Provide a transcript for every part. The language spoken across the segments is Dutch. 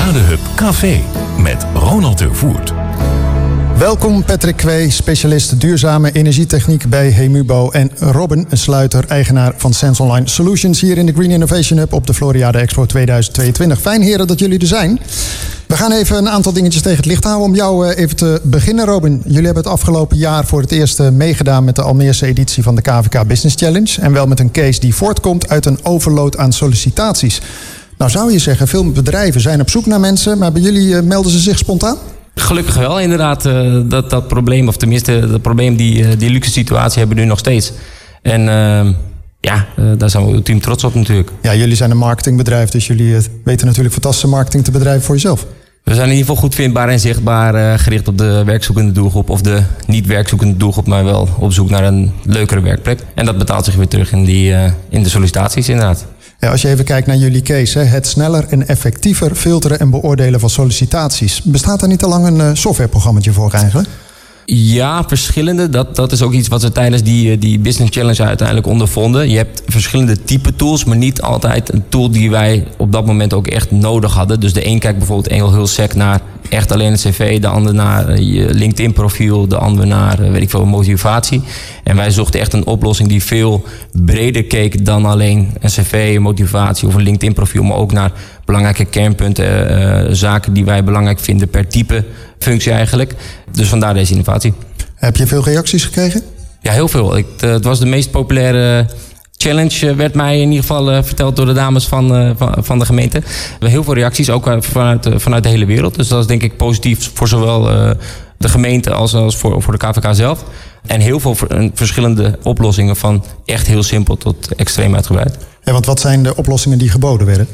Hub Café met Ronald de Voert. Welkom Patrick Kwee, specialist duurzame energietechniek bij Hemubo. En Robin Sluiter, eigenaar van Sense Online Solutions hier in de Green Innovation Hub op de Floriade Expo 2022. Fijn heren dat jullie er zijn. We gaan even een aantal dingetjes tegen het licht houden. Om jou eh, even te beginnen, Robin. Jullie hebben het afgelopen jaar voor het eerst eh, meegedaan met de Almeerse editie van de KVK Business Challenge. En wel met een case die voortkomt uit een overload aan sollicitaties. Nou zou je zeggen, veel bedrijven zijn op zoek naar mensen, maar bij jullie eh, melden ze zich spontaan? Gelukkig wel, inderdaad. dat, dat probleem, of tenminste, dat probleem, die, die luxe situatie hebben we nu nog steeds. En ehm, ja, daar zijn we ultiem trots op natuurlijk. Ja, jullie zijn een marketingbedrijf, dus jullie weten natuurlijk fantastische marketing te bedrijven voor jezelf. We zijn in ieder geval goed vindbaar en zichtbaar gericht op de werkzoekende doelgroep. Of de niet werkzoekende doelgroep, maar wel op zoek naar een leukere werkplek. En dat betaalt zich weer terug in, die, in de sollicitaties inderdaad. Ja, als je even kijkt naar jullie case, het sneller en effectiever filteren en beoordelen van sollicitaties. Bestaat er niet al lang een uh, softwareprogramma voor eigenlijk? Ja, verschillende. Dat, dat is ook iets wat we tijdens die, die Business Challenge uiteindelijk ondervonden. Je hebt verschillende type tools, maar niet altijd een tool die wij op dat moment ook echt nodig hadden. Dus de een kijkt bijvoorbeeld heel, heel sec naar echt alleen het cv, de ander naar je LinkedIn profiel, de ander naar eh, weet ik veel, motivatie. En wij zochten echt een oplossing die veel breder keek dan alleen een cv, motivatie of een LinkedIn profiel, maar ook naar belangrijke kernpunten, uh, zaken die wij belangrijk vinden per type functie eigenlijk. Dus vandaar deze innovatie. Heb je veel reacties gekregen? Ja, heel veel. Ik, het was de meest populaire challenge, werd mij in ieder geval verteld door de dames van, van, van, de gemeente. We hebben heel veel reacties, ook vanuit, vanuit de hele wereld. Dus dat is denk ik positief voor zowel de gemeente als, als voor, voor de KVK zelf. En heel veel verschillende oplossingen van echt heel simpel tot extreem uitgebreid. Ja, want wat zijn de oplossingen die geboden werden?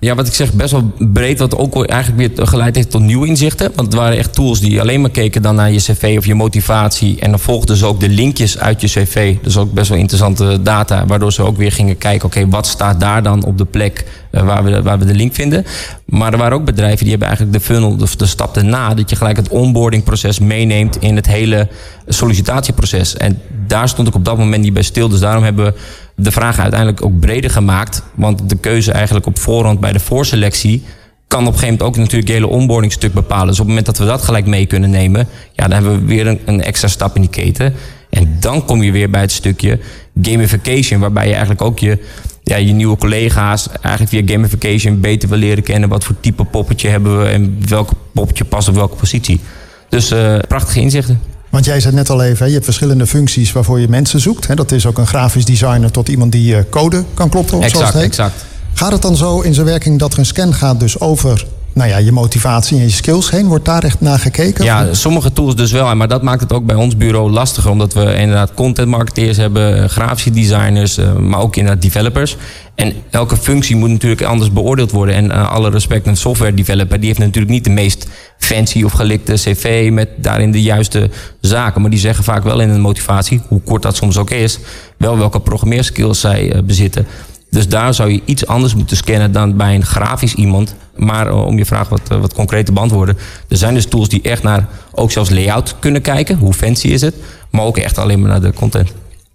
Ja, wat ik zeg, best wel breed. Wat ook eigenlijk weer geleid heeft tot nieuwe inzichten. Want het waren echt tools die alleen maar keken dan naar je cv of je motivatie. En dan volgden ze ook de linkjes uit je cv. Dus ook best wel interessante data. Waardoor ze ook weer gingen kijken, oké, wat staat daar dan op de plek uh, waar, we, waar we de link vinden. Maar er waren ook bedrijven die hebben eigenlijk de funnel, de, de stap erna. Dat je gelijk het onboardingproces meeneemt in het hele sollicitatieproces. En daar stond ik op dat moment niet bij stil. Dus daarom hebben we de vraag uiteindelijk ook breder gemaakt. Want de keuze eigenlijk op voorhand bij de voorselectie kan op een gegeven moment ook natuurlijk het hele onboardingstuk bepalen. Dus op het moment dat we dat gelijk mee kunnen nemen, ja, dan hebben we weer een, een extra stap in die keten. En dan kom je weer bij het stukje gamification, waarbij je eigenlijk ook je, ja, je nieuwe collega's eigenlijk via gamification beter wil leren kennen. Wat voor type poppetje hebben we en welke poppetje past op welke positie. Dus uh, prachtige inzichten. Want jij zei net al even, je hebt verschillende functies waarvoor je mensen zoekt. Dat is ook een grafisch designer tot iemand die eh, code kan kloppen. Exact, zoals het heet. exact. Gaat het dan zo in zijn werking dat er een scan gaat dus over nou ja, je motivatie en je skills heen? Wordt daar echt naar gekeken? Ja, sommige tools dus wel. Maar dat maakt het ook bij ons bureau lastiger. Omdat we inderdaad content marketeers hebben, eh, grafische designers, eh, maar ook inderdaad developers. En elke functie moet natuurlijk anders beoordeeld worden. En uh, alle respect, een software developer, die heeft natuurlijk niet de meest fancy of gelikte cv met daarin de juiste zaken. Maar die zeggen vaak wel in een motivatie, hoe kort dat soms ook is, wel welke programmeerskills zij uh, bezitten. Dus daar zou je iets anders moeten scannen dan bij een grafisch iemand. Maar uh, om je vraag wat, uh, wat concreet te beantwoorden. Er zijn dus tools die echt naar ook zelfs layout kunnen kijken. Hoe fancy is het? Maar ook echt alleen maar naar de content.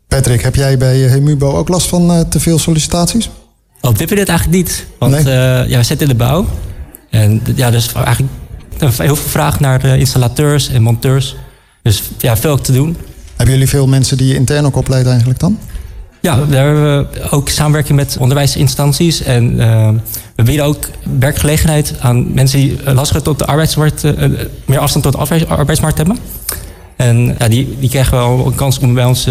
Patrick, heb jij bij Hemubo ook last van uh, te veel sollicitaties? Op dit moment eigenlijk niet. Want nee? ja, we zitten in de bouw. En ja, dus eigenlijk heel veel vraag naar installateurs en monteurs. Dus ja, veel te doen. Hebben jullie veel mensen die je intern ook opleidt eigenlijk dan? Ja, daar hebben we ook samenwerking met onderwijsinstanties. En uh, we bieden ook werkgelegenheid aan mensen die lastiger tot de arbeidsmarkt, uh, meer afstand tot de arbeidsmarkt hebben. En ja, die, die krijgen wel een kans om bij ons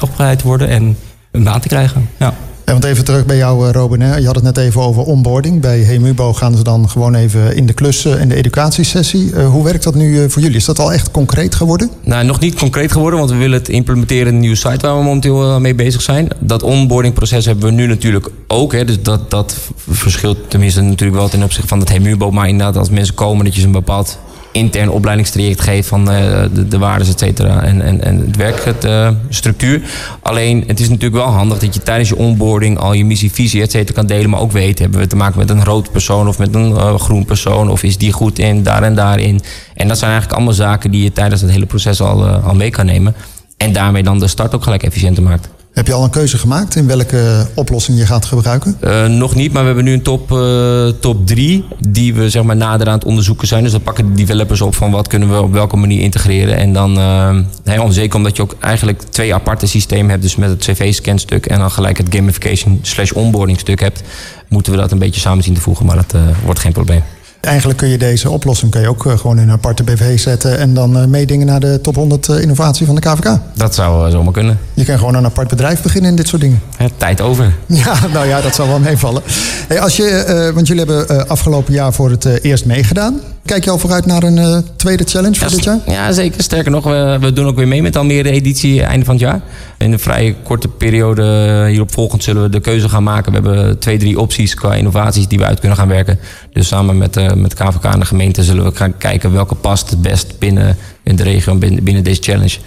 opgeleid te worden en een baan te krijgen. Ja. Ja, want even terug bij jou, Robin. Hè. Je had het net even over onboarding. Bij Hemubo gaan ze dan gewoon even in de klussen in de educatiesessie. Uh, hoe werkt dat nu voor jullie? Is dat al echt concreet geworden? Nou, nog niet concreet geworden, want we willen het implementeren in een nieuwe site waar we momenteel mee bezig zijn. Dat onboardingproces hebben we nu natuurlijk ook. Hè. Dus dat, dat verschilt tenminste natuurlijk wel ten opzichte van het Hemubo. Maar inderdaad, als mensen komen, dat je ze een bepaald intern opleidingstraject geeft van uh, de, de waardes, et cetera, en, en, en het werkstructuur. Uh, Alleen, het is natuurlijk wel handig dat je tijdens je onboarding al je missie, visie, et cetera, kan delen, maar ook weet, hebben we te maken met een rood persoon of met een uh, groen persoon, of is die goed in, daar en daarin. En dat zijn eigenlijk allemaal zaken die je tijdens het hele proces al, al mee kan nemen. En daarmee dan de start ook gelijk efficiënter maakt. Heb je al een keuze gemaakt in welke oplossing je gaat gebruiken? Uh, nog niet, maar we hebben nu een top, uh, top 3 die we zeg maar nader aan het onderzoeken zijn. Dus dan pakken de developers op van wat kunnen we op welke manier integreren. En dan uh, heel zeker omdat je ook eigenlijk twee aparte systemen hebt. Dus met het cv-scan stuk en dan gelijk het gamification slash onboarding stuk hebt. Moeten we dat een beetje samen zien te voegen, maar dat wordt geen probleem. Eigenlijk kun je deze oplossing kun je ook eh, gewoon in een aparte BV zetten en dan eh, meedingen naar de top 100 eh, innovatie van de KVK. Dat zou zomaar kunnen. Je kan gewoon een apart bedrijf beginnen in dit soort dingen. tijd over. Ja, nou ja, dat zal wel meevallen. Hey, als je, want jullie hebben afgelopen jaar voor het eerst meegedaan. Kijk je al vooruit naar een tweede challenge voor dit jaar? Ja, zeker. Sterker nog, we, we doen ook weer mee met Almere editie einde van het jaar. In een vrij korte periode hierop volgend zullen we de keuze gaan maken. We hebben twee, drie opties qua innovaties die we uit kunnen gaan werken. Dus samen met, uh, met KVK en de gemeente zullen we gaan kijken welke past het best binnen in de regio binnen, binnen deze challenge.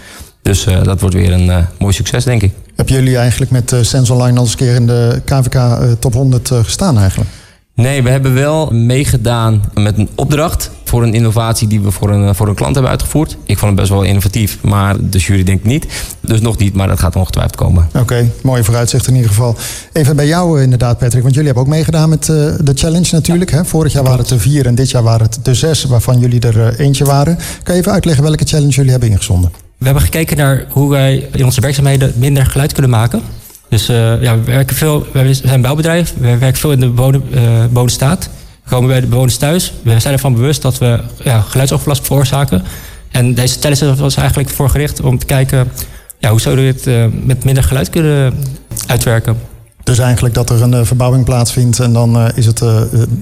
Dus uh, dat wordt weer een uh, mooi succes, denk ik. Hebben jullie eigenlijk met uh, al eens een keer in de KVK Top 100 gestaan eigenlijk? Nee, we hebben wel meegedaan met een opdracht voor een innovatie die we voor een, voor een klant hebben uitgevoerd. Ik vond het best wel innovatief, maar de jury denkt niet. Dus nog niet, maar dat gaat ongetwijfeld komen. Oké, mooie vooruitzicht in ieder geval. Even bij jou eh, inderdaad, Patrick, want jullie hebben ook meegedaan met uh, de challenge natuurlijk. Hè? Vorig jaar waren het er vier en dit jaar waren het de zes, waarvan jullie er uh, eentje waren. Kan je even uitleggen welke challenge jullie hebben ingezonden? We hebben gekeken naar hoe wij in onze werkzaamheden minder geluid kunnen maken. Dus uh, ja, we werken veel, we zijn een bouwbedrijf, we werken veel in de uh, bewonenstaat. We komen bij de bewoners thuis. We zijn ervan bewust dat we ja, geluidsoverlast veroorzaken. En deze challenge was eigenlijk voor gericht om te kijken... Ja, hoe zouden we dit uh, met minder geluid kunnen uitwerken. Dus eigenlijk dat er een verbouwing plaatsvindt en dan is het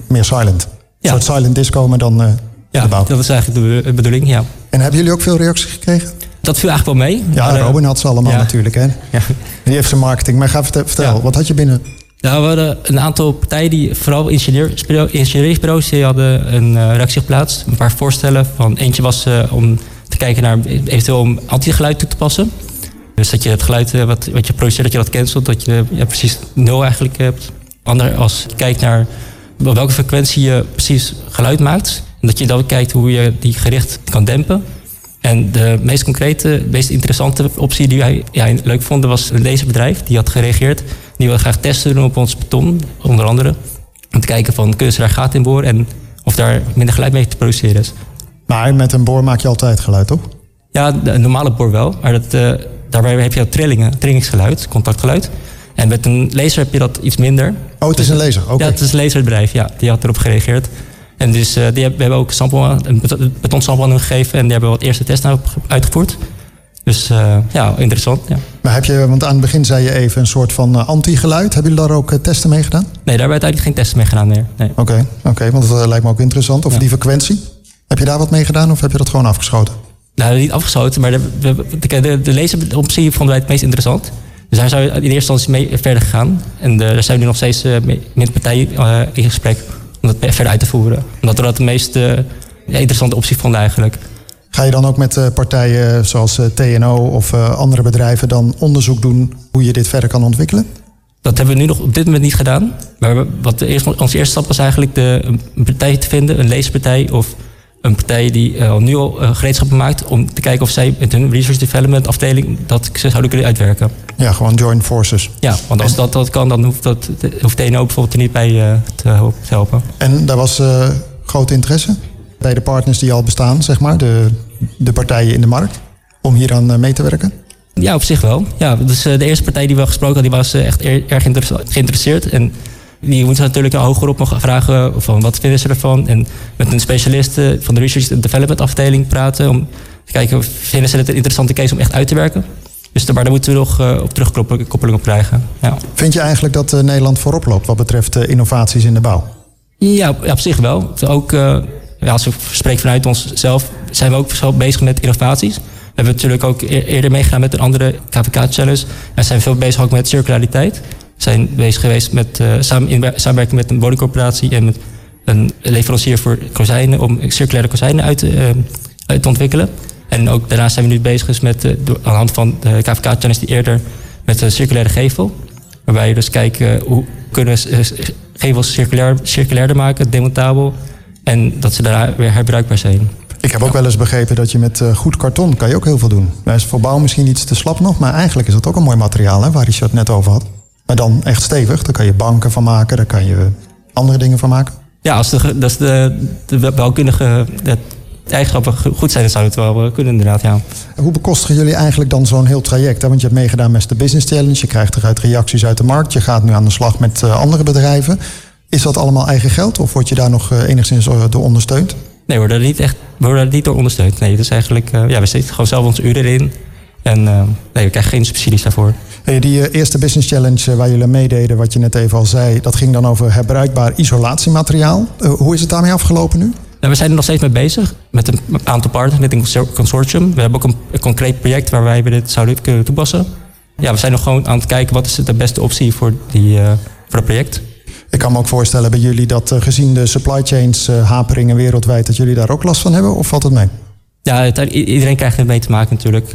meer silent. Ja. Een soort silent disco, maar dan ja, de bouw. dat is eigenlijk de bedoeling, ja. En hebben jullie ook veel reacties gekregen? Dat viel eigenlijk wel mee. Ja, Robin had ze allemaal ja. natuurlijk. Hè? Ja. Die heeft zijn marketing. Maar ga vertel, ja. wat had je binnen? Nou, we hadden een aantal partijen die, vooral ingenieursbureaus, die hadden een uh, reactie geplaatst. Een paar voorstellen. Van, eentje was uh, om te kijken naar eventueel om anti-geluid toe te passen. Dus dat je het geluid uh, wat, wat je produceert, dat je dat cancelt. Dat je ja, precies nul eigenlijk hebt. Ander als je kijkt naar welke frequentie je precies geluid maakt. En dat je dan kijkt hoe je die gericht kan dempen. En de meest concrete, meest interessante optie die wij ja, leuk vonden was een laserbedrijf. Die had gereageerd. Die wilde graag testen doen op ons beton, onder andere. Om te kijken van, kunnen ze daar gaten in boren en of daar minder geluid mee te produceren is. Maar met een boor maak je altijd geluid, toch? Ja, een normale boor wel. Maar dat, uh, daarbij heb je trillingen, trillingsgeluid, contactgeluid. En met een laser heb je dat iets minder. Oh, het is een laser? Oké. Okay. Ja, het is een laserbedrijf, ja. Die had erop gereageerd. En dus uh, die hebben, we hebben ook sample, een betonsample aan hun gegeven en die hebben wat eerste testen uitgevoerd. Dus uh, ja, interessant. Ja. Maar heb je, want aan het begin zei je even een soort van anti-geluid. Hebben jullie daar ook testen mee gedaan? Nee, daar hebben we uiteindelijk geen testen mee gedaan meer. Oké, nee. oké, okay, want dat lijkt me ook interessant. Of ja. die frequentie. Heb je daar wat mee gedaan of heb je dat gewoon afgeschoten? Nou, niet afgeschoten, maar de, de, de, de laseroptie vonden wij het meest interessant. Dus daar zijn we in eerste instantie mee verder gegaan. En daar zijn we nu nog steeds met de partij in gesprek om dat verder uit te voeren. Omdat we dat de meest uh, interessante optie vonden eigenlijk. Ga je dan ook met uh, partijen zoals uh, TNO of andere bedrijven dan onderzoek doen hoe je dit verder kan ontwikkelen? Dat hebben we nu nog op dit moment niet gedaan. Maar wat de eerste, onze eerste stap was eigenlijk de, een partij te vinden, een leespartij of een partij die al nu al gereedschappen maakt om te kijken of zij met hun research development afdeling dat ze zouden kunnen uitwerken. Ja, gewoon joint forces. Ja, want als dat, dat kan, dan hoeft, dat, hoeft TNO bijvoorbeeld er niet bij uh, te helpen. En daar was uh, grote interesse bij de partners die al bestaan, zeg maar, de, de partijen in de markt, om hier aan mee te werken? Ja, op zich wel. Ja, dus de eerste partij die we gesproken hadden, die was echt erg geïnteresseerd. En die moeten natuurlijk hogerop nog vragen van wat vinden ze ervan. En met een specialist van de Research and Development afdeling praten om te kijken, vinden ze het een interessante case om echt uit te werken. Dus daar, daar moeten we nog uh, op terugkoppeling op krijgen. Ja. Vind je eigenlijk dat uh, Nederland voorop loopt wat betreft innovaties in de bouw? Ja, op zich wel. Ook, ja, als ik spreek vanuit onszelf, zijn we ook bezig met innovaties. We hebben natuurlijk ook eerder meegedaan met een andere KVK-challenge. En zijn veel bezig ook met circulariteit. We zijn bezig geweest met samen, in, met een woningcorporatie en met een leverancier voor kozijnen om circulaire kozijnen uit, uit te ontwikkelen. En ook daarnaast zijn we nu bezig met, uh, aan de hand van de KVK-challenge die eerder met een circulaire gevel. Waarbij je dus kijken hoe kunnen we gevels circulair, circulairder maken, demontabel. En dat ze daar weer herbruikbaar zijn. Ik heb ook wel eens begrepen dat je met goed karton kan je ook heel veel doen. Dat is voor bouw misschien iets te slap nog, maar eigenlijk is dat ook een mooi materiaal hè, waar het net over had. Maar dan echt stevig. Daar kan je banken van maken, daar kan je andere dingen van maken. Ja, als de, als de, de bouwkundige de eigenschappen goed zijn, dan zou het wel kunnen inderdaad, ja. Hoe bekostigen jullie eigenlijk dan zo'n heel traject? Hè? Want je hebt meegedaan met de Business Challenge, je krijgt eruit reacties uit de markt, je gaat nu aan de slag met uh, andere bedrijven. Is dat allemaal eigen geld of word je daar nog uh, enigszins door ondersteund? Nee, we worden er niet echt we worden er niet door ondersteund. Nee, is eigenlijk, ja, we zitten gewoon zelf onze uren in. En nee, we krijgen geen subsidies daarvoor. Hey, die eerste Business Challenge waar jullie meededen, wat je net even al zei, dat ging dan over herbruikbaar isolatiemateriaal. hoe is het daarmee afgelopen nu? Nou, we zijn er nog steeds mee bezig met een aantal partners, met een consortium. We hebben ook een, concreet project waarbij we dit zouden kunnen toepassen. Ja, we zijn nog gewoon aan het kijken wat is de beste optie voor, die, uh, voor het project. Ik kan me ook voorstellen bij jullie dat gezien de supply chains uh, haperingen wereldwijd, dat jullie daar ook last van hebben, of valt het mee? Ja, iedereen krijgt er mee te maken natuurlijk.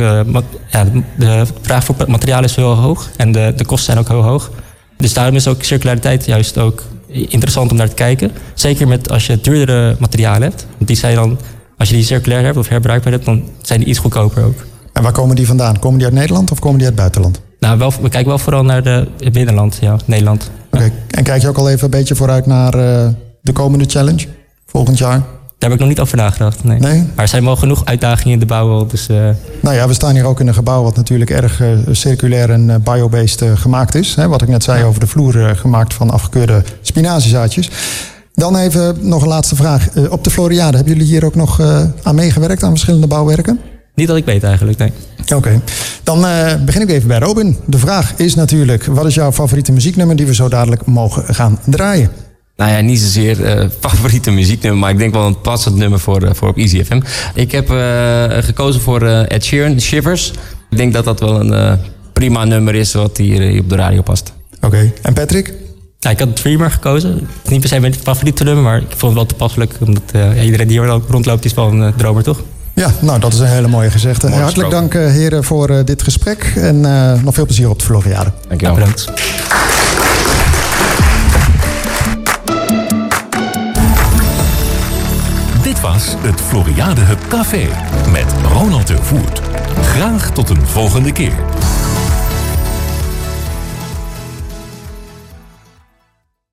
ja, de vraag voor materiaal is heel hoog en de, de kosten zijn ook heel hoog. Dus daarom is ook circulariteit juist ook interessant om naar te kijken. Zeker met als je duurdere materialen hebt. Want die zijn dan, als je die circulair hebt of herbruikbaar hebt, dan zijn die iets goedkoper ook. En waar komen die vandaan? Komen die uit Nederland of komen die uit het buitenland? Nou, wel, we kijken wel vooral naar de, het binnenland, ja, Nederland. Oké, en kijk je ook al even een beetje vooruit naar uh, de komende challenge volgend jaar? Daar heb ik nog niet over nagedacht. Nee. nee? Maar er zijn wel genoeg uitdagingen in de bouw. Dus, uh... Nou ja, we staan hier ook in een gebouw wat natuurlijk erg uh, circulair en uh, biobased gemaakt is. Hè, wat ik net zei over de vloer gemaakt van afgekeurde spinaziezaadjes. Dan even nog een laatste vraag. op de Floriade, hebben jullie hier ook nog aan meegewerkt aan verschillende bouwwerken? Niet dat ik weet eigenlijk, nee. Oké, dan begin ik even bij Robin. De vraag is natuurlijk, wat is jouw favoriete muzieknummer die we zo dadelijk mogen gaan draaien? Nou ja, niet zozeer uh, favoriete muzieknummer, maar ik denk wel een passend nummer voor, uh, voor op Easy FM. Ik heb uh, gekozen voor Ed Sheeran, Shivers. Ik denk dat dat wel een prima nummer is wat hier, hier op de radio past. Oké, en Patrick? Ja, ik had Dreamer gekozen. Niet per se mijn favoriete nummer, maar ik vond het wel toepasselijk. Omdat iedereen die hier rondloopt is wel een dromer, toch? Ja, nou dat is een hele mooie gezegde. Hartelijk dank heren voor dit gesprek. En nog veel plezier op de Floriade. Dankjewel. Ja, bedankt. Het Floriade Hub Café met Ronald de Voert. Graag tot een volgende keer.